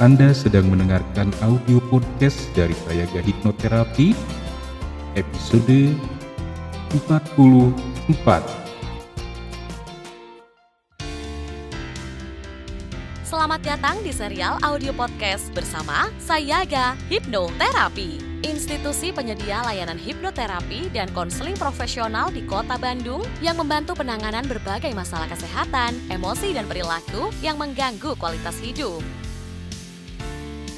Anda sedang mendengarkan audio podcast dari Sayaga Hipnoterapi episode 44. Selamat datang di serial audio podcast bersama Sayaga Hipnoterapi. Institusi penyedia layanan hipnoterapi dan konseling profesional di Kota Bandung yang membantu penanganan berbagai masalah kesehatan, emosi, dan perilaku yang mengganggu kualitas hidup.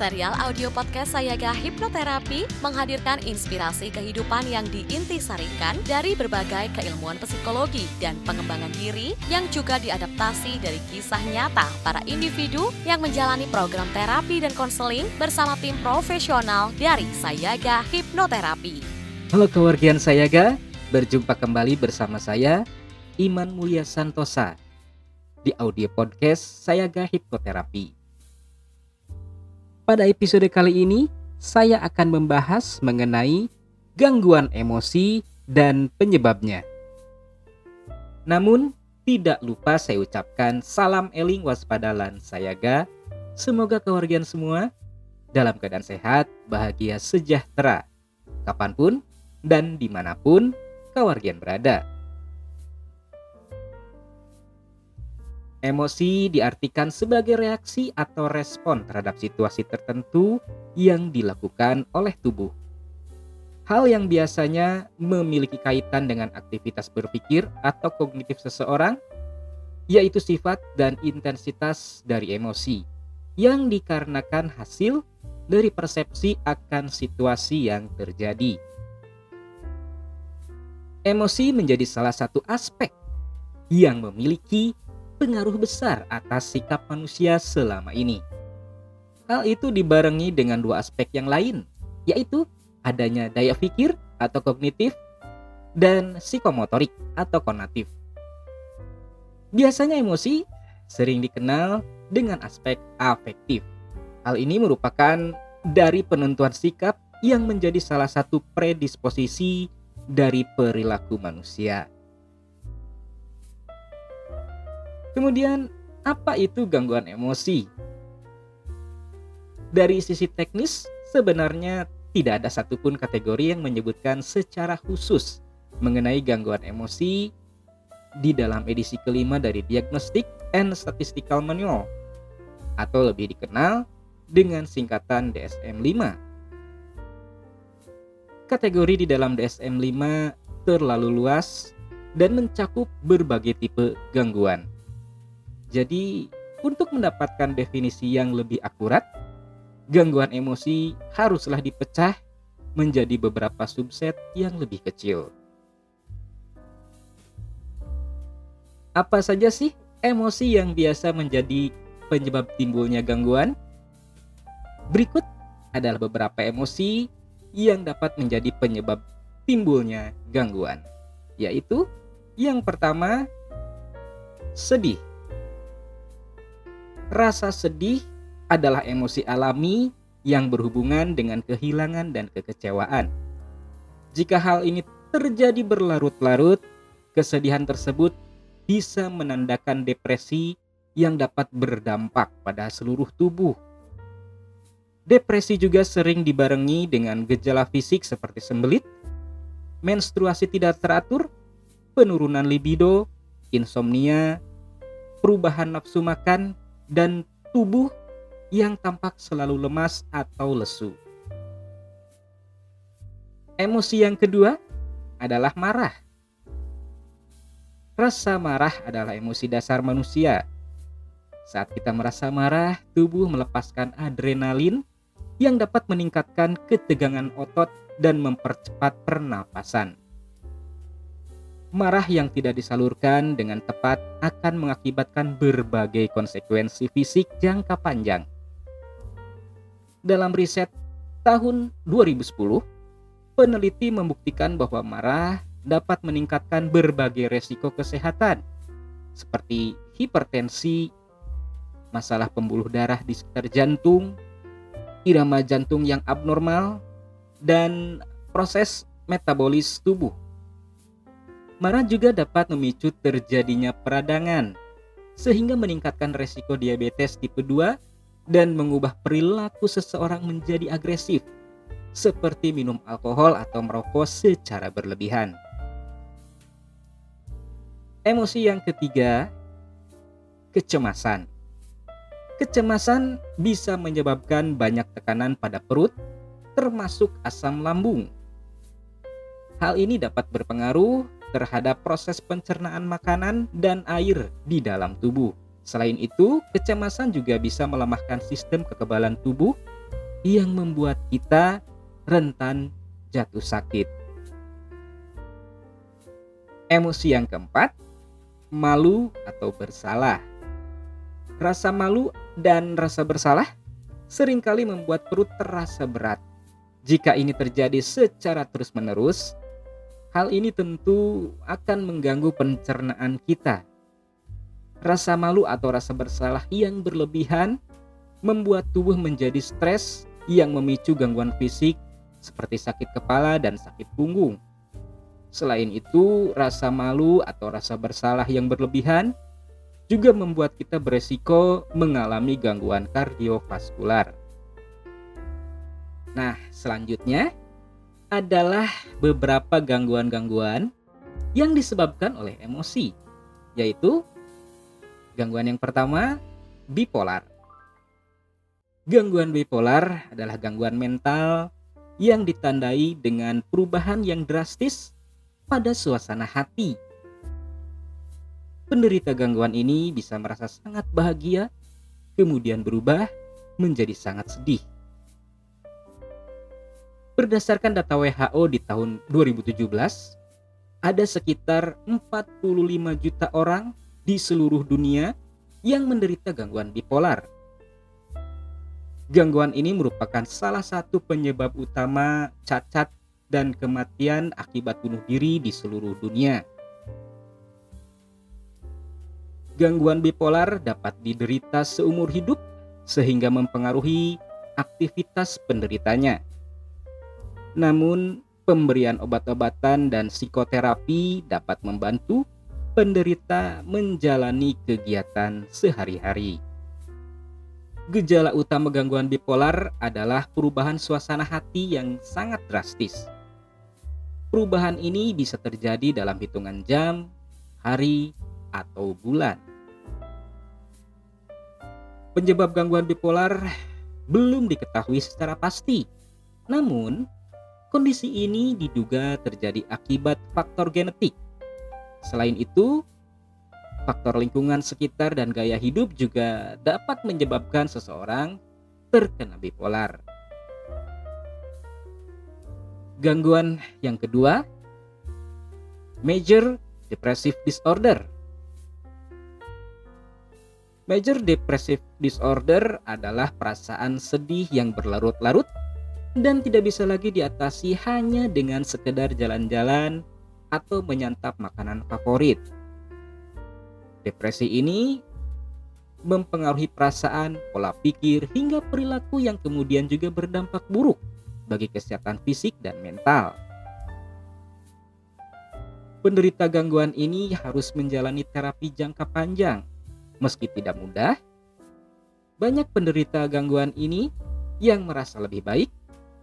Serial audio podcast Sayaga Hipnoterapi menghadirkan inspirasi kehidupan yang diintisarikan dari berbagai keilmuan psikologi dan pengembangan diri yang juga diadaptasi dari kisah nyata para individu yang menjalani program terapi dan konseling bersama tim profesional dari Sayaga Hipnoterapi. Halo kewargian Sayaga, berjumpa kembali bersama saya Iman Mulia Santosa di audio podcast Sayaga Hipnoterapi. Pada episode kali ini, saya akan membahas mengenai gangguan emosi dan penyebabnya. Namun, tidak lupa saya ucapkan salam eling waspadalan sayaga. Semoga keluarga semua dalam keadaan sehat, bahagia, sejahtera, kapan pun dan di mana pun kewargian berada. Emosi diartikan sebagai reaksi atau respon terhadap situasi tertentu yang dilakukan oleh tubuh. Hal yang biasanya memiliki kaitan dengan aktivitas berpikir atau kognitif seseorang, yaitu sifat dan intensitas dari emosi yang dikarenakan hasil dari persepsi akan situasi yang terjadi. Emosi menjadi salah satu aspek yang memiliki pengaruh besar atas sikap manusia selama ini. Hal itu dibarengi dengan dua aspek yang lain, yaitu adanya daya pikir atau kognitif dan psikomotorik atau konatif. Biasanya emosi sering dikenal dengan aspek afektif. Hal ini merupakan dari penentuan sikap yang menjadi salah satu predisposisi dari perilaku manusia. Kemudian, apa itu gangguan emosi? Dari sisi teknis, sebenarnya tidak ada satupun kategori yang menyebutkan secara khusus mengenai gangguan emosi di dalam edisi kelima dari Diagnostic and Statistical Manual atau lebih dikenal dengan singkatan DSM-5. Kategori di dalam DSM-5 terlalu luas dan mencakup berbagai tipe gangguan. Jadi, untuk mendapatkan definisi yang lebih akurat, gangguan emosi haruslah dipecah menjadi beberapa subset yang lebih kecil. Apa saja sih emosi yang biasa menjadi penyebab timbulnya gangguan? Berikut adalah beberapa emosi yang dapat menjadi penyebab timbulnya gangguan, yaitu yang pertama, sedih. Rasa sedih adalah emosi alami yang berhubungan dengan kehilangan dan kekecewaan. Jika hal ini terjadi berlarut-larut, kesedihan tersebut bisa menandakan depresi yang dapat berdampak pada seluruh tubuh. Depresi juga sering dibarengi dengan gejala fisik seperti sembelit, menstruasi tidak teratur, penurunan libido, insomnia, perubahan nafsu makan, dan tubuh yang tampak selalu lemas atau lesu. Emosi yang kedua adalah marah. Rasa marah adalah emosi dasar manusia. Saat kita merasa marah, tubuh melepaskan adrenalin yang dapat meningkatkan ketegangan otot dan mempercepat pernapasan. Marah yang tidak disalurkan dengan tepat akan mengakibatkan berbagai konsekuensi fisik jangka panjang. Dalam riset tahun 2010, peneliti membuktikan bahwa marah dapat meningkatkan berbagai resiko kesehatan seperti hipertensi, masalah pembuluh darah di sekitar jantung, irama jantung yang abnormal, dan proses metabolis tubuh. Marah juga dapat memicu terjadinya peradangan, sehingga meningkatkan resiko diabetes tipe 2 dan mengubah perilaku seseorang menjadi agresif, seperti minum alkohol atau merokok secara berlebihan. Emosi yang ketiga, kecemasan. Kecemasan bisa menyebabkan banyak tekanan pada perut, termasuk asam lambung. Hal ini dapat berpengaruh terhadap proses pencernaan makanan dan air di dalam tubuh. Selain itu, kecemasan juga bisa melemahkan sistem kekebalan tubuh yang membuat kita rentan jatuh sakit. Emosi yang keempat, malu atau bersalah. Rasa malu dan rasa bersalah sering kali membuat perut terasa berat. Jika ini terjadi secara terus-menerus, hal ini tentu akan mengganggu pencernaan kita. Rasa malu atau rasa bersalah yang berlebihan membuat tubuh menjadi stres yang memicu gangguan fisik seperti sakit kepala dan sakit punggung. Selain itu, rasa malu atau rasa bersalah yang berlebihan juga membuat kita beresiko mengalami gangguan kardiovaskular. Nah, selanjutnya adalah beberapa gangguan-gangguan yang disebabkan oleh emosi, yaitu gangguan yang pertama, bipolar. Gangguan bipolar adalah gangguan mental yang ditandai dengan perubahan yang drastis pada suasana hati. Penderita gangguan ini bisa merasa sangat bahagia, kemudian berubah menjadi sangat sedih. Berdasarkan data WHO di tahun 2017, ada sekitar 45 juta orang di seluruh dunia yang menderita gangguan bipolar. Gangguan ini merupakan salah satu penyebab utama cacat dan kematian akibat bunuh diri di seluruh dunia. Gangguan bipolar dapat diderita seumur hidup sehingga mempengaruhi aktivitas penderitanya. Namun, pemberian obat-obatan dan psikoterapi dapat membantu penderita menjalani kegiatan sehari-hari. Gejala utama gangguan bipolar adalah perubahan suasana hati yang sangat drastis Perubahan ini bisa terjadi dalam hitungan jam, hari, atau bulan. Penyebab gangguan bipolar belum diketahui secara pasti. Namun, kondisi ini diduga terjadi akibat faktor genetik. Selain itu, faktor lingkungan sekitar dan gaya hidup juga dapat menyebabkan seseorang terkena bipolar. Gangguan yang kedua, Major Depressive Disorder. Major Depressive Disorder adalah perasaan sedih yang berlarut-larut dan tidak bisa lagi diatasi hanya dengan sekedar jalan-jalan atau menyantap makanan favorit. Depresi ini mempengaruhi perasaan, pola pikir, hingga perilaku yang kemudian juga berdampak buruk bagi kesehatan fisik dan mental. Penderita gangguan ini harus menjalani terapi jangka panjang. Meski tidak mudah, banyak penderita gangguan ini yang merasa lebih baik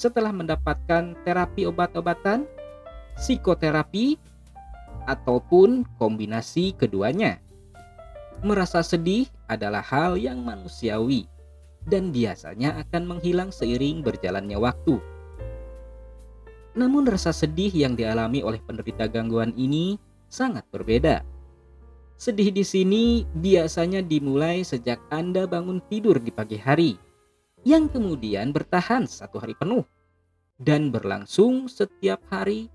setelah mendapatkan terapi obat-obatan, psikoterapi, ataupun kombinasi keduanya. Merasa sedih adalah hal yang manusiawi dan biasanya akan menghilang seiring berjalannya waktu. Namun rasa sedih yang dialami oleh penderita gangguan ini sangat berbeda. Sedih di sini biasanya dimulai sejak Anda bangun tidur di pagi hari, yang kemudian bertahan satu hari penuh dan berlangsung setiap hari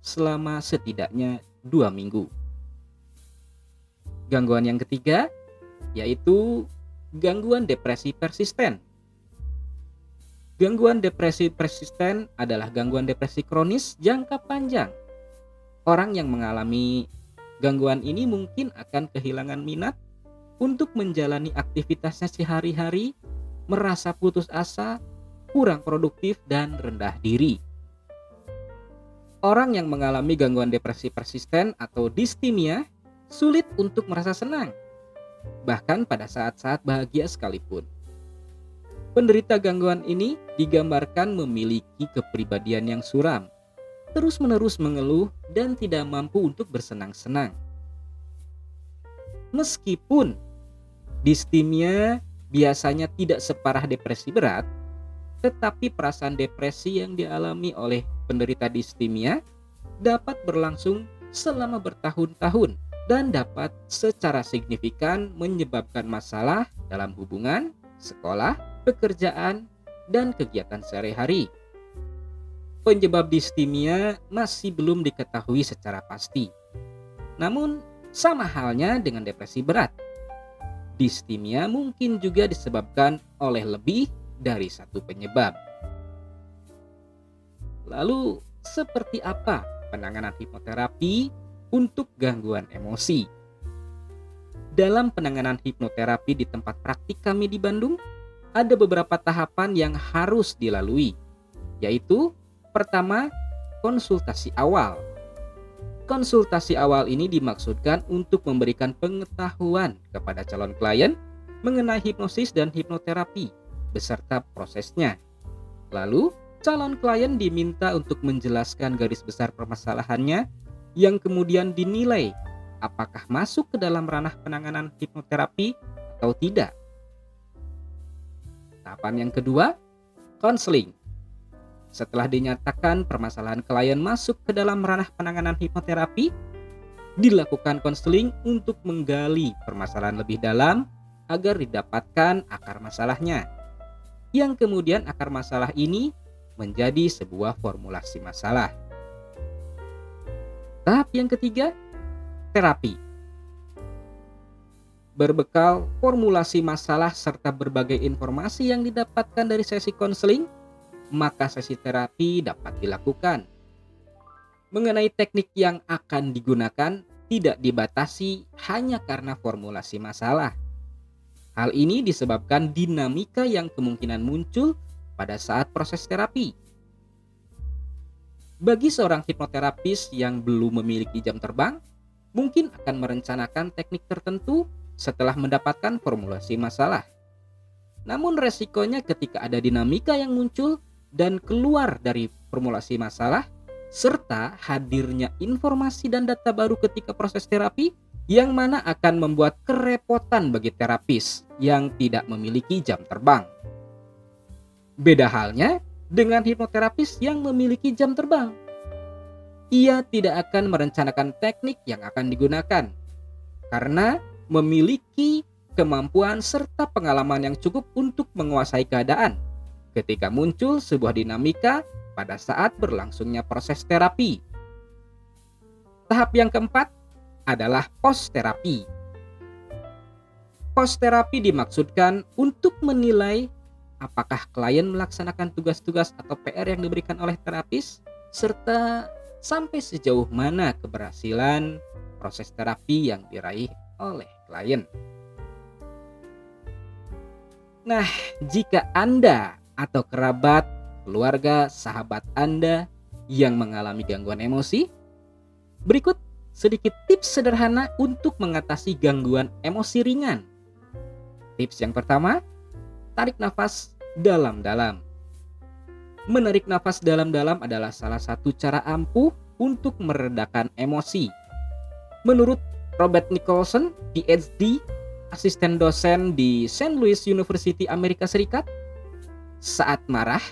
selama setidaknya dua minggu. Gangguan yang ketiga yaitu gangguan depresi persisten. Gangguan depresi persisten adalah gangguan depresi kronis jangka panjang. Orang yang mengalami gangguan ini mungkin akan kehilangan minat untuk menjalani aktivitasnya sehari-hari, merasa putus asa, kurang produktif, dan rendah diri. Orang yang mengalami gangguan depresi persisten atau distimia sulit untuk merasa senang, bahkan pada saat-saat bahagia sekalipun. Penderita gangguan ini digambarkan memiliki kepribadian yang suram, terus-menerus mengeluh, dan tidak mampu untuk bersenang-senang. Meskipun distimia biasanya tidak separah depresi berat, tetapi perasaan depresi yang dialami oleh penderita distimia dapat berlangsung selama bertahun-tahun dan dapat secara signifikan menyebabkan masalah dalam hubungan, sekolah, pekerjaan, dan kegiatan sehari-hari. Penyebab distimia masih belum diketahui secara pasti. Namun, sama halnya dengan depresi berat. Distimia mungkin juga disebabkan oleh lebih dari satu penyebab. Lalu, seperti apa penanganan hipnoterapi untuk gangguan emosi? Dalam penanganan hipnoterapi di tempat praktik kami di Bandung, ada beberapa tahapan yang harus dilalui, yaitu pertama, konsultasi awal. Konsultasi awal ini dimaksudkan untuk memberikan pengetahuan kepada calon klien mengenai hipnosis dan hipnoterapi beserta prosesnya. Lalu, calon klien diminta untuk menjelaskan garis besar permasalahannya yang kemudian dinilai apakah masuk ke dalam ranah penanganan hipnoterapi atau tidak. Tahapan yang kedua, konseling. Setelah dinyatakan permasalahan klien masuk ke dalam ranah penanganan hipnoterapi, dilakukan konseling untuk menggali permasalahan lebih dalam agar didapatkan akar masalahnya. Yang kemudian akar masalah ini menjadi sebuah formulasi masalah. Tahap yang ketiga, terapi. Berbekal formulasi masalah serta berbagai informasi yang didapatkan dari sesi konseling, maka sesi terapi dapat dilakukan. Mengenai teknik yang akan digunakan tidak dibatasi hanya karena formulasi masalah. Hal ini disebabkan dinamika yang kemungkinan muncul pada saat proses terapi. Bagi seorang hipnoterapis yang belum memiliki jam terbang, mungkin akan merencanakan teknik tertentu setelah mendapatkan formulasi masalah. Namun resikonya ketika ada dinamika yang muncul dan keluar dari formulasi masalah, serta hadirnya informasi dan data baru ketika proses terapi, yang mana akan membuat kerepotan bagi terapis yang tidak memiliki jam terbang. Beda halnya dengan hipnoterapis yang memiliki jam terbang. Ia tidak akan merencanakan teknik yang akan digunakan karena memiliki kemampuan serta pengalaman yang cukup untuk menguasai keadaan ketika muncul sebuah dinamika pada saat berlangsungnya proses terapi. Tahap yang keempat adalah post terapi. Post terapi dimaksudkan untuk menilai apakah klien melaksanakan tugas-tugas atau PR yang diberikan oleh terapis, serta sampai sejauh mana keberhasilan proses terapi yang diraih oleh klien. Nah, jika Anda atau kerabat, keluarga, sahabat Anda yang mengalami gangguan emosi, berikut sedikit tips sederhana untuk mengatasi gangguan emosi ringan. Tips yang pertama, tarik nafas dalam-dalam. Menarik nafas dalam-dalam adalah salah satu cara ampuh untuk meredakan emosi. Menurut Robert Nicholson, PhD, asisten dosen di St. Louis University Amerika Serikat, saat marah,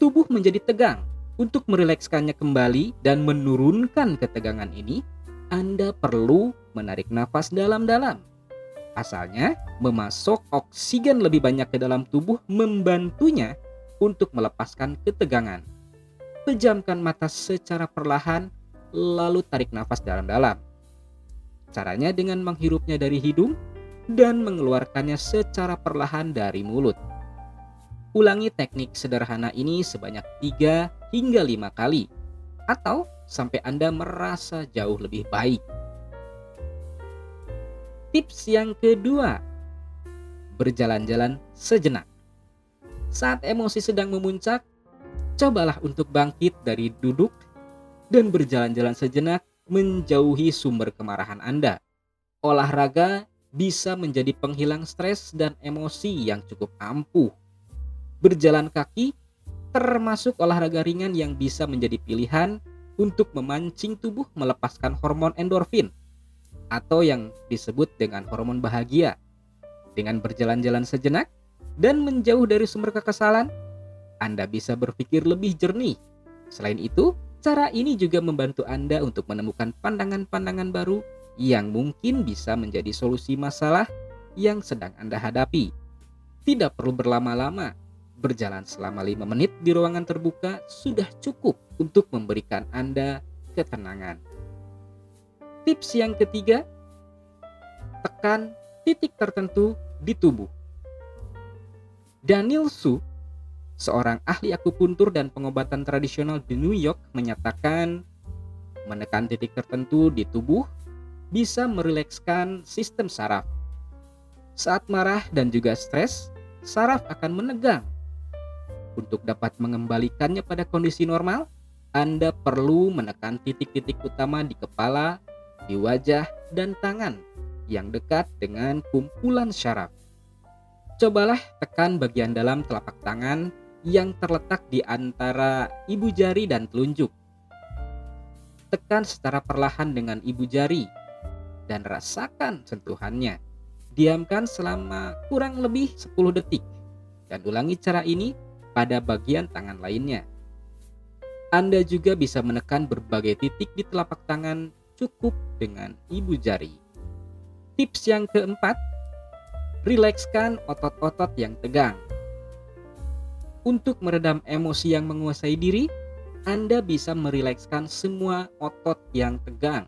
tubuh menjadi tegang. Untuk merilekskannya kembali dan menurunkan ketegangan ini, Anda perlu menarik nafas dalam-dalam. Asalnya, memasok oksigen lebih banyak ke dalam tubuh membantunya untuk melepaskan ketegangan. Pejamkan mata secara perlahan, lalu tarik nafas dalam-dalam. Caranya dengan menghirupnya dari hidung dan mengeluarkannya secara perlahan dari mulut. Ulangi teknik sederhana ini sebanyak 3 hingga 5 kali atau sampai Anda merasa jauh lebih baik. Tips yang kedua, berjalan-jalan sejenak. Saat emosi sedang memuncak, cobalah untuk bangkit dari duduk dan berjalan-jalan sejenak menjauhi sumber kemarahan Anda. Olahraga bisa menjadi penghilang stres dan emosi yang cukup ampuh. Berjalan kaki termasuk olahraga ringan yang bisa menjadi pilihan untuk memancing tubuh melepaskan hormon endorfin atau yang disebut dengan hormon bahagia. Dengan berjalan-jalan sejenak dan menjauh dari sumber kekesalan, Anda bisa berpikir lebih jernih. Selain itu, cara ini juga membantu Anda untuk menemukan pandangan-pandangan baru yang mungkin bisa menjadi solusi masalah yang sedang Anda hadapi. Tidak perlu berlama-lama, berjalan selama lima menit di ruangan terbuka sudah cukup untuk memberikan Anda ketenangan. Tips yang ketiga, tekan titik tertentu di tubuh. Daniel Su, seorang ahli akupuntur dan pengobatan tradisional di New York menyatakan menekan titik tertentu di tubuh bisa merilekskan sistem saraf. Saat marah dan juga stres, saraf akan menegang. Untuk dapat mengembalikannya pada kondisi normal, Anda perlu menekan titik-titik utama di kepala, di wajah dan tangan yang dekat dengan kumpulan syaraf. Cobalah tekan bagian dalam telapak tangan yang terletak di antara ibu jari dan telunjuk. Tekan secara perlahan dengan ibu jari dan rasakan sentuhannya. Diamkan selama kurang lebih 10 detik dan ulangi cara ini pada bagian tangan lainnya. Anda juga bisa menekan berbagai titik di telapak tangan cukup dengan ibu jari. Tips yang keempat, rilekskan otot-otot yang tegang. Untuk meredam emosi yang menguasai diri, Anda bisa merilekskan semua otot yang tegang.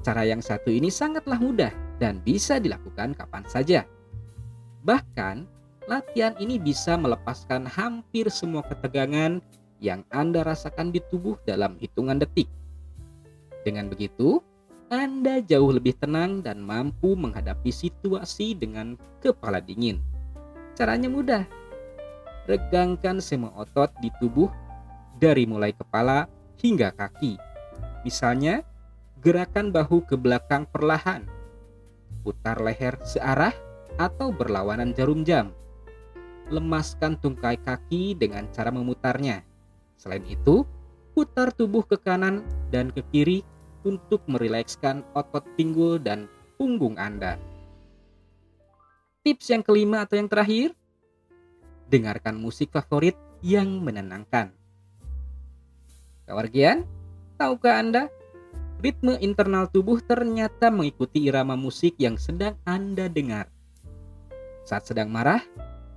Cara yang satu ini sangatlah mudah dan bisa dilakukan kapan saja. Bahkan, latihan ini bisa melepaskan hampir semua ketegangan yang Anda rasakan di tubuh dalam hitungan detik. Dengan begitu, Anda jauh lebih tenang dan mampu menghadapi situasi dengan kepala dingin. Caranya mudah. Regangkan semua otot di tubuh dari mulai kepala hingga kaki. Misalnya, gerakan bahu ke belakang perlahan, putar leher searah atau berlawanan jarum jam. Lemaskan tungkai kaki dengan cara memutarnya. Selain itu, putar tubuh ke kanan dan ke kiri untuk merilekskan otot pinggul dan punggung Anda. Tips yang kelima atau yang terakhir, dengarkan musik favorit yang menenangkan. Kawargian, tahukah Anda, ritme internal tubuh ternyata mengikuti irama musik yang sedang Anda dengar. Saat sedang marah,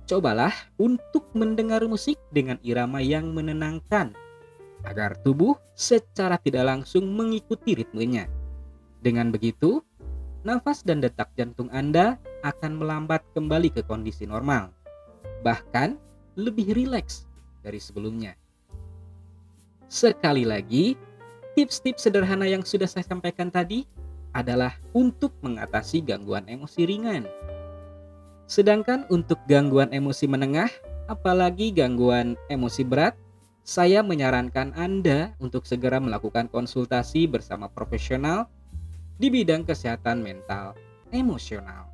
cobalah untuk mendengar musik dengan irama yang menenangkan agar tubuh secara tidak langsung mengikuti ritmenya. Dengan begitu, nafas dan detak jantung Anda akan melambat kembali ke kondisi normal, bahkan lebih rileks dari sebelumnya. Sekali lagi, tips-tips sederhana yang sudah saya sampaikan tadi adalah untuk mengatasi gangguan emosi ringan. Sedangkan untuk gangguan emosi menengah, apalagi gangguan emosi berat, saya menyarankan Anda untuk segera melakukan konsultasi bersama profesional di bidang kesehatan mental emosional.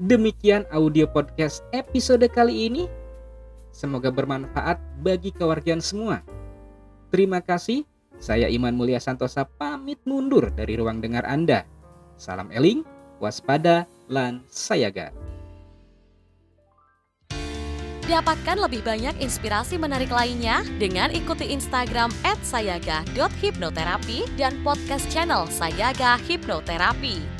Demikian audio podcast episode kali ini. Semoga bermanfaat bagi kewargian semua. Terima kasih. Saya Iman Mulia Santosa pamit mundur dari ruang dengar Anda. Salam eling, waspada, lan sayaga. Dapatkan lebih banyak inspirasi menarik lainnya dengan ikuti Instagram @sayaga.hipnoterapi dan podcast channel Sayaga Hipnoterapi.